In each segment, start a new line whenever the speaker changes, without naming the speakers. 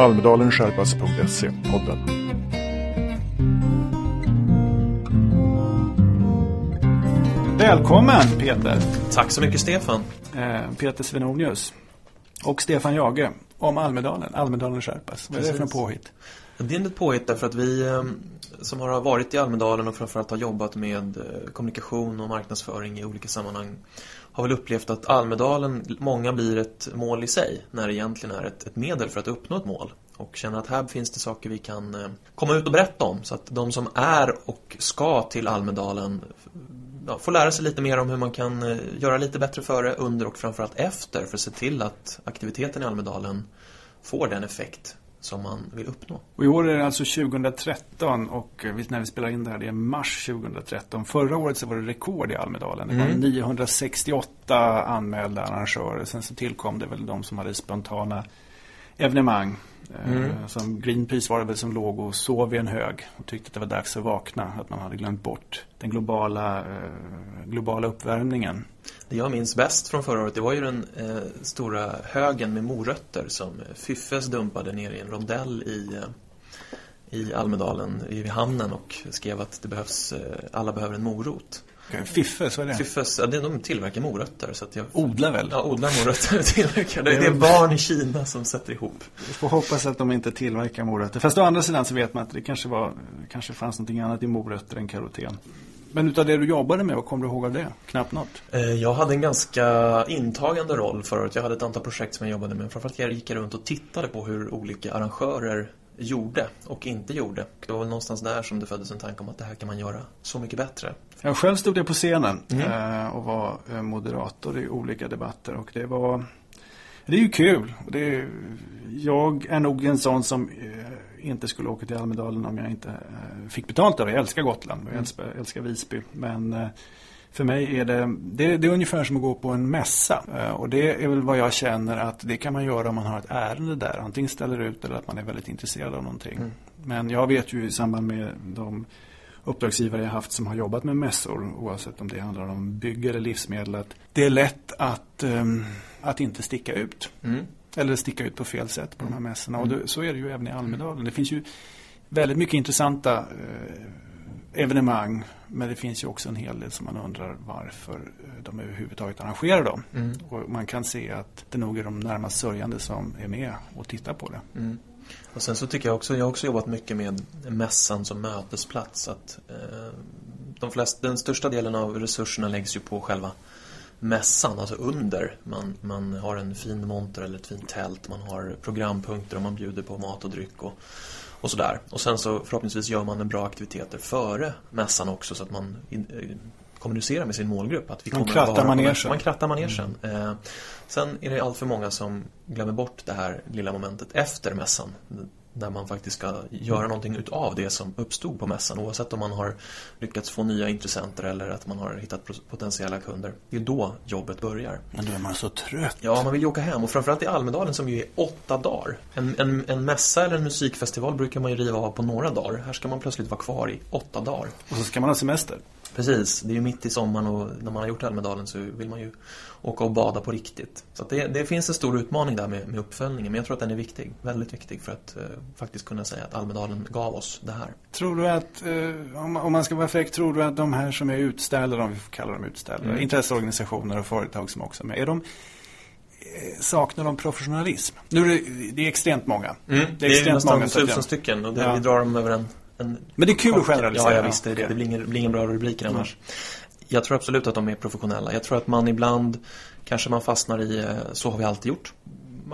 Almedalensherpas.se-podden.
Välkommen Peter!
Tack så mycket Stefan.
Eh, Peter Svenonius och Stefan Jage om Almedalen, Almedalen Sherpas. Vad är det för en påhitt?
Det är ett påhitt därför att vi ehm, som har varit i Almedalen och framförallt har jobbat med eh, kommunikation och marknadsföring i olika sammanhang har väl upplevt att Almedalen, många blir ett mål i sig när det egentligen är ett, ett medel för att uppnå ett mål. Och känner att här finns det saker vi kan eh, komma ut och berätta om så att de som är och ska till Almedalen ja, får lära sig lite mer om hur man kan eh, göra lite bättre före, under och framförallt efter för att se till att aktiviteten i Almedalen får den effekt som man vill uppnå.
Och I år är det alltså 2013 och när vi spelar in det här det är mars 2013. Förra året så var det rekord i Almedalen. Det var mm. 968 anmälda arrangörer. Sen så tillkom det väl de som hade spontana evenemang. Mm. Eh, som Greenpeace var det väl som låg och sov i en hög och tyckte att det var dags att vakna. Att man hade glömt bort den globala, eh, globala uppvärmningen.
Det jag minns bäst från förra året det var ju den eh, stora högen med morötter som Fyffes dumpade ner i en rondell i, eh, i Almedalen i hamnen och skrev att det behövs, eh, alla behöver en morot.
Fiffes, vad är det?
Fiffes, ja, de tillverkar morötter. Så att jag,
odlar väl?
Ja, odlar morötter tillverkar. Det, det är barn i Kina som sätter ihop.
Vi får hoppas att de inte tillverkar morötter. Fast å andra sidan så vet man att det kanske, var, kanske fanns någonting annat i morötter än karoten. Men utav det du jobbade med, vad kommer du ihåg av det? Knappt något.
Eh, jag hade en ganska intagande roll året. Jag hade ett antal projekt som jag jobbade med. Framförallt jag gick runt och tittade på hur olika arrangörer gjorde och inte gjorde. Det var väl någonstans där som det föddes en tanke om att det här kan man göra så mycket bättre.
Jag själv stod jag på scenen mm. och var eh, moderator i olika debatter och det var det är ju kul. Det är, jag är nog en sån som eh, inte skulle åka till Almedalen om jag inte fick betalt av det. Jag älskar Gotland och jag mm. älskar, älskar Visby. Men för mig är det, det, det, är ungefär som att gå på en mässa. Och det är väl vad jag känner att det kan man göra om man har ett ärende där. Antingen ställer ut eller att man är väldigt intresserad av någonting. Mm. Men jag vet ju i samband med de uppdragsgivare jag haft som har jobbat med mässor, oavsett om det handlar om bygg eller livsmedel, att det är lätt att, um, att inte sticka ut. Mm. Eller sticka ut på fel sätt på de här mässorna. Mm. Och det, så är det ju även i Almedalen. Det finns ju väldigt mycket intressanta uh, evenemang. Men det finns ju också en hel del som man undrar varför eh, de överhuvudtaget arrangerar dem. Mm. Och man kan se att det nog är de närmast sörjande som är med och tittar på det. Mm.
Och sen så tycker jag också, jag har också jobbat mycket med mässan som mötesplats. Att, eh, de flesta, den största delen av resurserna läggs ju på själva mässan, alltså under. Man, man har en fin monter eller ett fint tält, man har programpunkter och man bjuder på mat och dryck och, och sådär. Och sen så förhoppningsvis gör man en bra aktiviteter före mässan också så att man eh, kommunicera med sin målgrupp. Att
vi man krattar manegen.
Man krattar manegen. Mm. Eh, sen är det allt för många som glömmer bort det här lilla momentet efter mässan. Där man faktiskt ska göra någonting utav det som uppstod på mässan. Oavsett om man har lyckats få nya intressenter eller att man har hittat potentiella kunder. Det är då jobbet börjar.
Men då är man så trött.
Ja, man vill ju åka hem. Och framförallt i Almedalen som ju är åtta dagar. En, en, en mässa eller en musikfestival brukar man ju riva av på några dagar. Här ska man plötsligt vara kvar i åtta dagar.
Och så ska man ha semester.
Precis, det är ju mitt i sommaren och när man har gjort Almedalen så vill man ju åka och bada på riktigt. Så det, det, finns en stor utmaning där med, med, uppföljningen men jag tror att den är viktig, väldigt viktig för att eh, faktiskt kunna säga att Almedalen gav oss det här.
Tror du att, eh, om, om, man ska vara fräck, tror du att de här som är utställare, om vi får kalla dem utställare, mm. intresseorganisationer och företag som också är med, är de eh, saknar de professionalism? Nu är det, det är extremt många.
Mm. Det är, extremt det är nästan tusen stycken och det, ja. vi drar dem över en en
Men det är kul att generalisera.
Ja, jag visste det. Det blir ingen, blir ingen bra rubriker annars. Mm. Jag tror absolut att de är professionella. Jag tror att man ibland kanske man fastnar i eh, så har vi alltid gjort.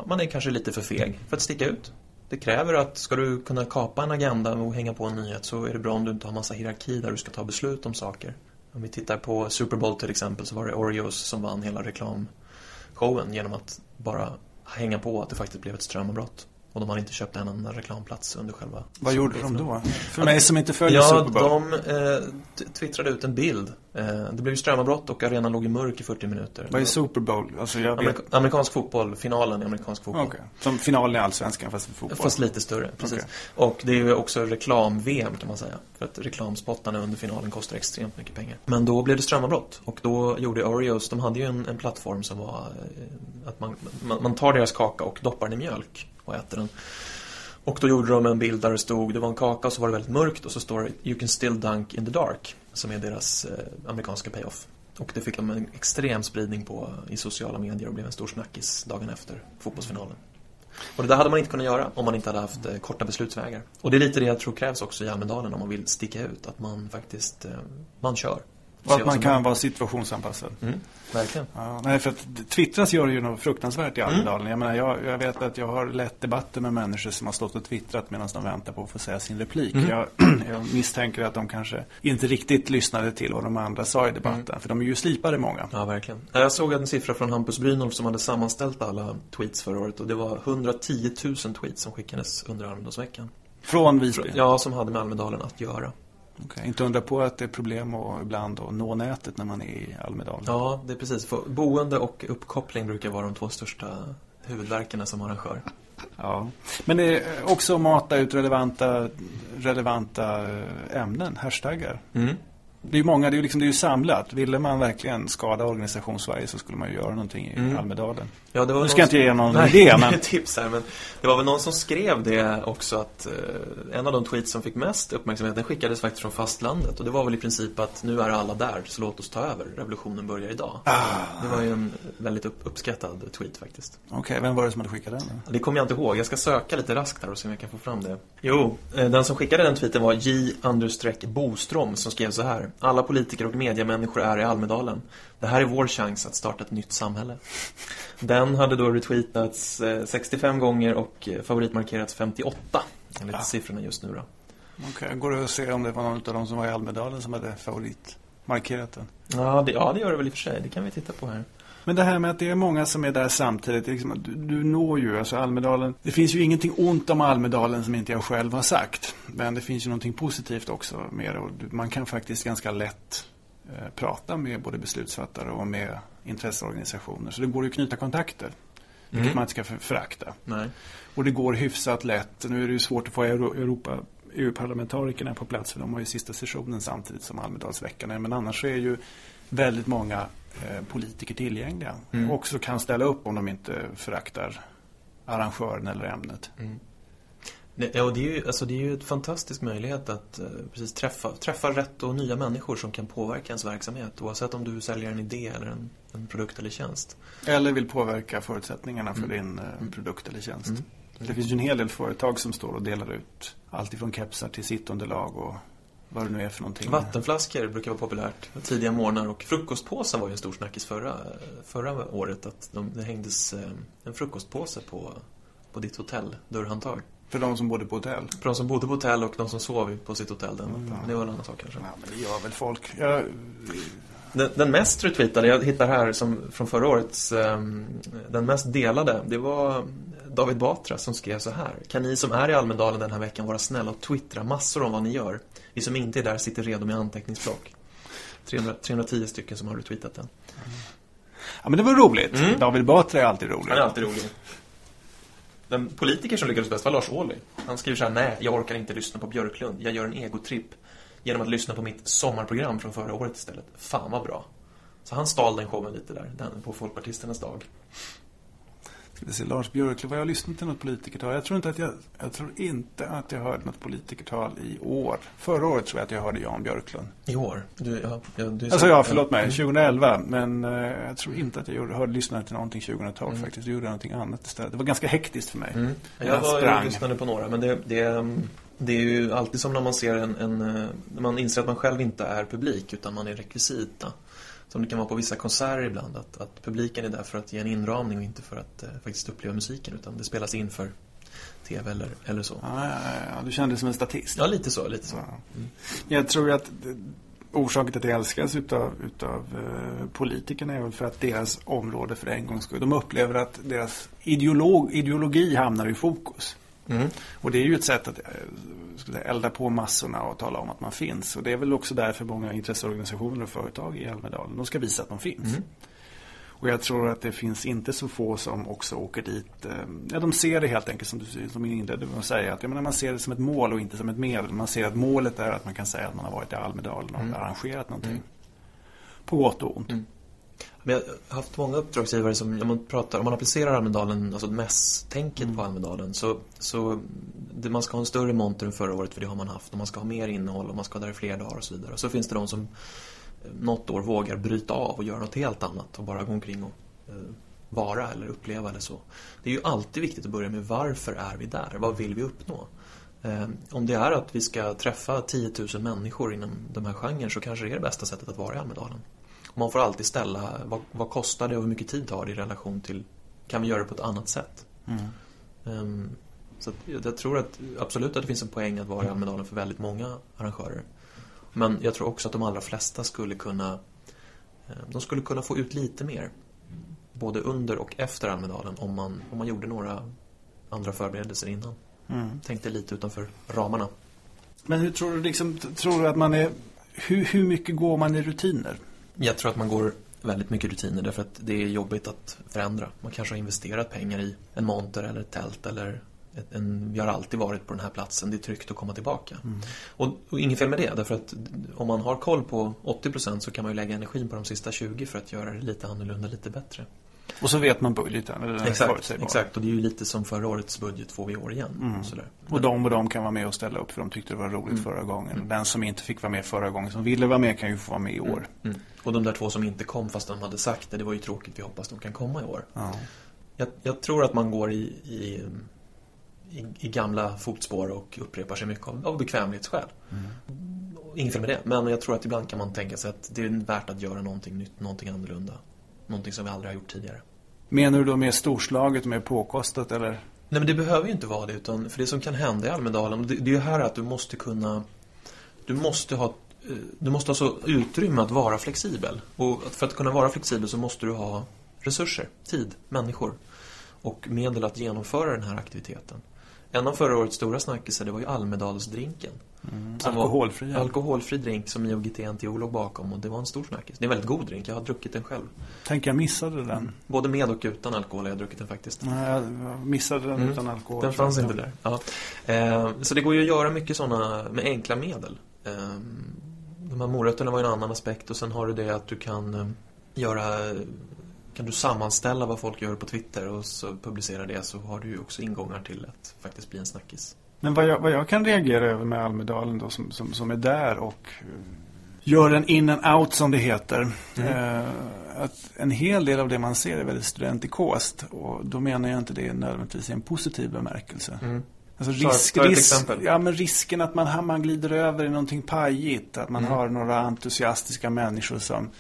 Man är kanske lite för feg för att sticka ut. Det kräver att ska du kunna kapa en agenda och hänga på en nyhet så är det bra om du inte har massa hierarki där du ska ta beslut om saker. Om vi tittar på Super Bowl till exempel så var det Oreos som vann hela reklamshowen genom att bara hänga på att det faktiskt blev ett strömavbrott. Och de hade inte köpt en enda reklamplats under själva
Vad gjorde de då? För mig som inte följer
ja,
Super Bowl.
Ja, de eh, twittrade ut en bild. Eh, det blev strömavbrott och arenan låg i mörk i 40 minuter.
Vad är Super Bowl? Alltså
Amerika amerikansk fotboll, finalen i amerikansk fotboll.
Okay. Som finalen i Allsvenskan fast fotboll?
Fast lite större, precis. Okay. Och det är ju också reklam-VM kan man säga. För att reklamspottarna under finalen kostar extremt mycket pengar. Men då blev det strömavbrott. Och då gjorde Oreos, de hade ju en, en plattform som var eh, att man, man, man tar deras kaka och doppar den i mjölk och äter den. Och då gjorde de en bild där det stod, det var en kaka och så var det väldigt mörkt och så står det You can still dunk in the dark, som är deras eh, amerikanska payoff. Och det fick de en extrem spridning på i sociala medier och blev en stor snackis dagen efter fotbollsfinalen. Och det där hade man inte kunnat göra om man inte hade haft eh, korta beslutsvägar. Och det är lite det jag tror krävs också i Almedalen om man vill sticka ut, att man faktiskt, eh, man kör.
Och att man kan vara situationsanpassad.
Mm, verkligen.
Ja, nej, för att twittras gör ju något fruktansvärt i Almedalen. Mm. Jag, menar, jag, jag, vet att jag har lett debatter med människor som har stått och twittrat medan de väntar på att få säga sin replik. Mm. Jag, jag, misstänker att de kanske inte riktigt lyssnade till vad de andra sa i debatten. Mm. För de är ju slipade många.
Ja, verkligen. Jag såg en siffra från Hampus Brynolf som hade sammanställt alla tweets förra året. Och det var 110 000 tweets som skickades under Almedalsveckan.
Från Visby?
Ja, som hade med Almedalen att göra.
Okay. Inte undra på att det är problem att ibland att nå nätet när man är i Almedalen.
Ja, det är precis. För boende och uppkoppling brukar vara de två största huvudverkarna som arrangör.
Ja, men det är också att mata ut relevanta, relevanta ämnen, hashtaggar. Mm det är många, det är liksom, det är ju samlat. Ville man verkligen skada organisations-Sverige så skulle man ju göra någonting i mm. Almedalen. Ja, det var nu ska jag inte ge någon nej, idé, men...
tips här, men det var väl någon som skrev det också att eh, en av de tweets som fick mest uppmärksamhet, den skickades faktiskt från fastlandet. Och det var väl i princip att nu är alla där, så låt oss ta över. Revolutionen börjar idag. Ah. Det var ju en väldigt upp, uppskattad tweet faktiskt.
Okej, okay, vem var det som hade skickat den då?
Det kommer jag inte ihåg. Jag ska söka lite raskt här och se om jag kan få fram det. Jo, eh, den som skickade den tweeten var J. Bostrom som skrev så här. Alla politiker och mediemänniskor är i Almedalen. Det här är vår chans att starta ett nytt samhälle. Den hade då retweetats 65 eh, gånger och eh, favoritmarkerats 58. Enligt ja. siffrorna just nu då.
Okay. går det att se om det var någon av de som var i Almedalen som hade favoritmarkerat den?
Ja det, ja, det gör det väl i och för sig. Det kan vi titta på här.
Men det här med att det är många som är där samtidigt. Liksom, du, du når ju alltså Almedalen. Det finns ju ingenting ont om Almedalen som inte jag själv har sagt. Men det finns ju någonting positivt också med det. Och man kan faktiskt ganska lätt eh, prata med både beslutsfattare och med intresseorganisationer. Så det går ju att knyta kontakter. Vilket mm. man inte ska förakta. Och det går hyfsat lätt. Nu är det ju svårt att få Europa EU-parlamentarikerna på plats för de har ju sista sessionen samtidigt som Almedalsveckan Men annars är ju väldigt många Eh, politiker tillgängliga. Mm. Också kan ställa upp om de inte föraktar arrangören eller ämnet. Mm.
Ja, och det är ju alltså det är ju en fantastisk möjlighet att uh, precis träffa, träffa rätt och nya människor som kan påverka ens verksamhet. Oavsett om du säljer en idé eller en, en produkt eller tjänst.
Eller vill påverka förutsättningarna för mm. din uh, produkt eller tjänst. Mm. Det finns ju en hel del företag som står och delar ut allt ifrån kepsar till sittunderlag och vad det nu är för någonting.
Vattenflaskor brukar vara populärt tidiga morgnar och frukostpåsar var ju en stor snackis förra, förra året. Att de, det hängdes eh, en frukostpåse på, på ditt hotell, dörrhandtag.
För de som bodde på hotell?
För de som bodde på hotell och de som sov på sitt hotell den mm. Men det var en annan sak kanske.
Ja, men det gör väl folk. Jag...
Den, den, mest retweetade jag hittar här som från förra årets um, Den mest delade Det var David Batra som skrev så här Kan ni som är i Almedalen den här veckan vara snälla och twittra massor om vad ni gör vi som inte är där sitter redo med anteckningsblock. 300, 310 stycken som har retweetat den.
Ja, men det var roligt. Mm. David Batra är alltid rolig.
Han är alltid rolig. Den politiker som lyckades bäst var Lars Ohly. Han skriver så här, nej, jag orkar inte lyssna på Björklund. Jag gör en egotripp genom att lyssna på mitt sommarprogram från förra året istället. Fan vad bra. Så han stal den showen lite där, den på Folkpartisternas dag.
Ska vi se, Lars Björklund, vad jag har lyssnat till något politikertal. Jag tror inte att jag, jag tror inte att jag hörde något politikertal i år. Förra året tror jag att jag hörde Jan Björklund.
I år? Du, ja,
ja, du alltså ja, förlåt mig, 2011. Men uh, jag tror inte att jag gjorde, hörde, lyssnade till någonting 2012 mm. faktiskt. Jag gjorde någonting annat istället. Det var ganska hektiskt för mig. Mm.
Jag, var, jag lyssnade på några, men det, det, det är ju alltid som när man ser en, en, när man inser att man själv inte är publik utan man är rekvisita som det kan vara på vissa konserter ibland. Att, att publiken är där för att ge en inramning och inte för att eh, faktiskt uppleva musiken. Utan det spelas in för tv eller, eller så.
Ja, ja, ja, du kände som en statist.
Ja, lite så. Lite så.
Mm. Jag tror att orsaken till att det älskas utav, utav eh, politikerna är väl för att deras område för en gångs skull. De upplever att deras ideolog, ideologi hamnar i fokus. Mm. Och det är ju ett sätt att eh, säga, elda på massorna och tala om att man finns. Och det är väl också därför många intresseorganisationer och företag i Almedalen, de ska visa att de finns. Mm. Och jag tror att det finns inte så få som också åker dit. Eh, ja, de ser det helt enkelt som du som inledde med att säga. Att, jag menar, man ser det som ett mål och inte som ett medel. Man ser att målet är att man kan säga att man har varit i Almedalen och mm. arrangerat någonting. Mm. På gott och ont. Mm.
Men jag har haft många uppdragsgivare som, om man pratar, om man applicerar Almedalen, alltså mässtänket mm. på Almedalen, så, så man ska ha en större monter än förra året för det har man haft. Och man ska ha mer innehåll och man ska ha där i fler dagar och så vidare. Och så finns det de som något år vågar bryta av och göra något helt annat och bara gå omkring och vara eller uppleva eller så. Det är ju alltid viktigt att börja med varför är vi där? Vad vill vi uppnå? Om det är att vi ska träffa 10 000 människor inom de här genren så kanske det är det bästa sättet att vara i Almedalen. Man får alltid ställa vad, vad kostar det och hur mycket tid tar det i relation till kan vi göra det på ett annat sätt? Mm. Um, så jag tror att absolut att det finns en poäng att vara i Almedalen för väldigt många arrangörer. Men jag tror också att de allra flesta skulle kunna ehm, de skulle kunna få ut lite mer både under och efter Almedalen om man, om man gjorde några andra förberedelser innan. Mm. Tänkte lite utanför ramarna.
Men hur tror du, liksom, tror du att man är hur, hur mycket går man i rutiner?
Jag tror att man går väldigt mycket rutiner därför att det är jobbigt att förändra. Man kanske har investerat pengar i en monter eller ett tält eller en, vi har alltid varit på den här platsen, det är tryggt att komma tillbaka. Mm. Och, och inget fel med det, därför att om man har koll på 80% så kan man ju lägga energin på de sista 20 för att göra det lite annorlunda, lite bättre.
Och så vet man budgeten. Eller
exakt, exakt, och det är ju lite som förra årets budget får vi i år igen. Mm.
Och de och de kan vara med och ställa upp för de tyckte det var roligt mm. förra gången. Mm. Den som inte fick vara med förra gången, som ville vara med kan ju få vara med i år. Mm.
mm. Och de där två som inte kom fast de hade sagt det, det var ju tråkigt, vi hoppas de kan komma i år. Ja. Jag, jag, tror att man går i, i, i, i, gamla fotspår och upprepar sig mycket av, av bekvämlighetsskäl. Mm. Inget fel med det, men jag tror att ibland kan man tänka sig att det är värt att göra någonting nytt, någonting annorlunda. Någonting som vi aldrig har gjort tidigare.
Menar du då mer storslaget och mer påkostat eller?
Nej men det behöver ju inte vara det utan för det som kan hända i Almedalen det, det är ju här att du måste kunna du måste ha eh, du måste ha så utrymme att vara flexibel och för att kunna vara flexibel så måste du ha resurser, tid, människor och medel att genomföra den här aktiviteten. En av förra årets stora snackisar det var ju Almedalsdrinken.
Mm, alkoholfri.
Alkoholfri drink som IOGT NTO låg bakom och det var en stor snackis. Det är en väldigt god drink, jag har druckit den själv.
Tänk jag missade den. Mm.
Både med och utan alkohol har jag druckit den faktiskt.
Nej, jag missade den mm. utan alkohol.
Den fanns inte där. Ja. Eh, så det går ju att göra mycket sådana med enkla medel. Eh, de här morötterna var ju en annan aspekt och sen har du det att du kan eh, göra kan du sammanställa vad folk gör på Twitter och så publicera det så har du ju också ingångar till att faktiskt bli en snackis.
Men vad jag, vad jag kan reagera över med Almedalen då som, som, som är där och eh, gör en in and out som det heter. Mm. Eh, att en hel del av det man ser är väldigt studentikost och då menar jag inte det nödvändigtvis i en positiv bemärkelse. Mm. Alltså risk, risk, ja, men risken att man, man glider över i någonting pajigt. Att man mm. har några entusiastiska människor som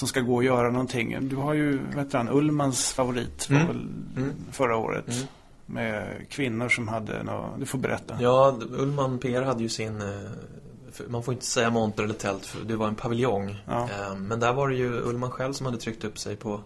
som ska gå och göra någonting. Du har ju, vet du, Ullmans favorit var mm. väl mm. förra året. Mm. Med kvinnor som hade något, du får berätta.
Ja, Ullman PR hade ju sin, eh, man får inte säga monter eller tält, för det var en paviljong. Ja. Eh, men där var det ju Ullman själv som hade tryckt upp sig på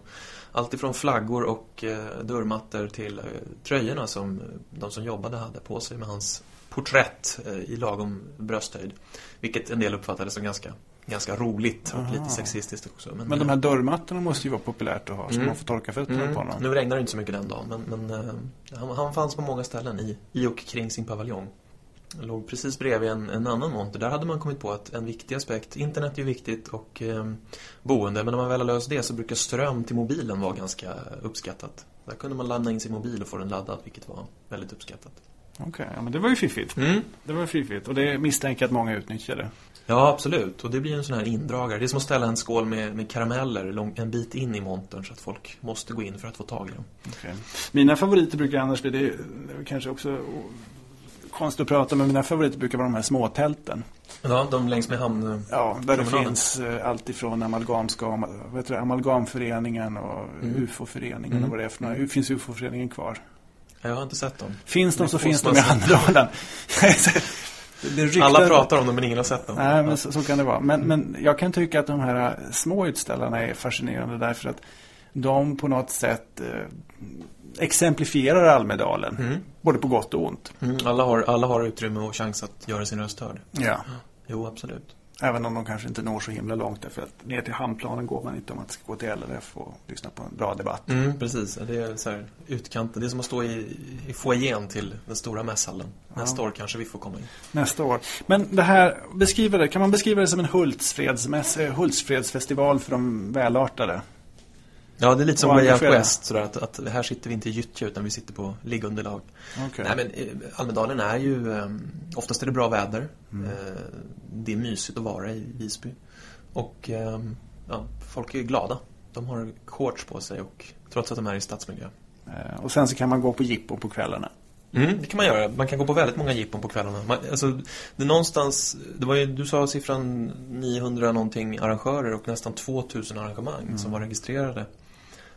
allt ifrån flaggor och eh, dörrmattor till tröjorna som de som jobbade hade på sig med hans porträtt i lagom brösthöjd. Vilket en del uppfattade som ganska ganska roligt och Aha. lite sexistiskt också.
Men, men de här dörrmattorna måste ju vara populärt att ha så mm. man får torka fötterna mm. på honom.
Nu regnar det inte så mycket den dagen men, men uh, han, han, fanns på många ställen i, i och kring sin paviljong. Låg precis bredvid en, en annan monter. Där hade man kommit på att en viktig aspekt, internet är ju viktigt och eh, boende, men när man väl har löst det så brukar ström till mobilen vara ganska uppskattat. Där kunde man ladda in sin mobil och få den laddad, vilket var väldigt uppskattat.
Okej, okay, ja, men det var ju fiffigt. Mm. Det var fiffigt och det misstänker att många utnyttjade.
Ja, absolut. Och det blir en sån här indragare. Det är som att ställa en skål med, med karameller lång, en bit in i montern så att folk måste gå in för att få tag i dem.
Okay. Mina favoriter brukar annars bli, det är kanske också konstigt att prata men mina favoriter brukar vara de här småtälten.
Ja, de längs med hamn.
Ja, där det finns eh, allt ifrån amalgamska, vet du, amalgamföreningen och mm. UFO-föreningen mm. och vad det är för några. Finns UFO-föreningen kvar?
Jag har inte sett dem.
Finns de så finns de i Almedalen.
Alla pratar om dem men ingen har sett dem.
Nej, men så, så, kan det vara. Men, men jag kan tycka att de här små utställarna är fascinerande därför att de på något sätt eh, exemplifierar Almedalen. Mm. Både på gott och ont.
Mm, alla, har, alla har utrymme och chans att göra sin röst hörd.
Ja.
Jo, absolut.
Även om de kanske inte når så himla långt därför att ner till hamnplanen går man inte om man ska gå till LRF och lyssna på en bra debatt.
Mm, precis, det är så här utkanten. Det är som att stå i, i foajén till den stora mässhallen. Nästa ja. år kanske vi får komma in.
Nästa år. Men det här, beskriver det, kan man beskriva det som en Hultsfredsmäss, Hultsfredsfestival för de välartade?
Ja, det är lite som Way Out. West, sådär, att, att här sitter vi inte i gyttja utan vi sitter på liggunderlag.
Okej.
Nej, men eh, Almedalen är ju, eh, oftast är det bra väder.
Mm.
Eh, det är mysigt att vara i Visby. Och eh, ja, folk är glada. De har shorts på sig och trots att de är i stadsmiljö.
Eh, Och sen så kan man gå på jippo på kvällarna.
Mm, det kan man göra. Man kan gå på väldigt många jippon på kvällarna. Man, alltså, det är någonstans, det var ju, du sa siffran 900 någonting arrangörer och nästan 2000 arrangemang som var registrerade.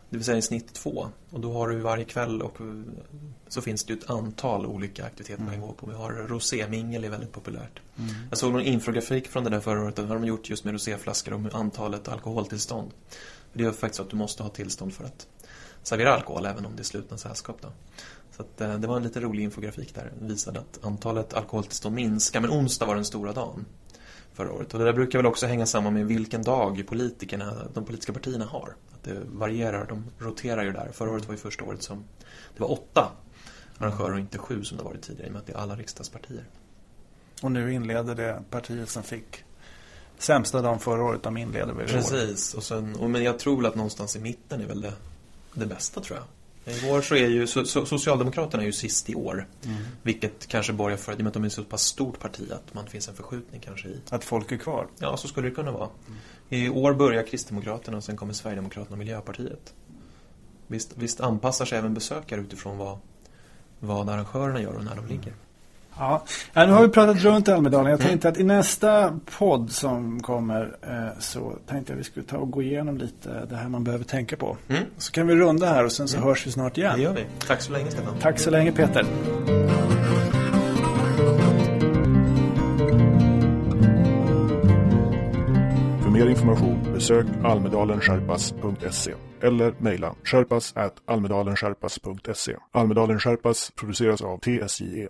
Det vill säga i snitt två. Och då har du varje kväll och eh, så finns det ett antal olika aktiviteter man kan gå på. Vi har rosémingel är väldigt populärt. Jag såg någon infografik från det där förra året. Det har de gjort just med roséflaskor med antalet alkoholtillstånd. Det gör faktiskt att du måste ha tillstånd för att servera alkohol även om det är slutna sällskap. Då. Så att, eh, det var en lite rolig infografik där. Den visade att antalet alkoholtillstånd minskar. Men onsdag var den stora dagen förra året. Och det där brukar väl också hänga samman med vilken dag politikerna, de politiska partierna har. Att det varierar, de roterar ju där. Förra året var ju första året som det var åtta arrangörer och inte sju som det varit tidigare i och med att det är alla riksdagspartier.
Och nu inleder det partiet som fick sämsta dagen förra året. De inleder väl.
Precis, och sen, och, men jag tror väl att någonstans i mitten är väl det, det bästa tror jag. I år så är ju so, so, Socialdemokraterna är ju sist i år.
Mm.
Vilket kanske borgar för, i och med att de är så pass stort parti, att man finns en förskjutning kanske i.
Att folk är kvar.
Ja, så skulle det kunna vara. I år börjar Kristdemokraterna och sen kommer Sverigedemokraterna och Miljöpartiet. Visst, visst anpassar sig även besökare utifrån vad, vad arrangörerna gör och när de ligger.
Ja, ja, nu har vi pratat runt Almedalen. Jag tänkte att i nästa podd som kommer eh, så tänkte jag vi skulle ta och gå igenom lite det här man behöver tänka på.
Mm.
Så kan vi runda här och sen så hörs vi snart
Det
igen.
gör vi. Tack så länge Stefan.
Tack så länge Peter.
För mer information besök almedalensherpas.se eller mejla sherpas almedalensherpas.se. Almedalen Sherpas produceras av TSJE.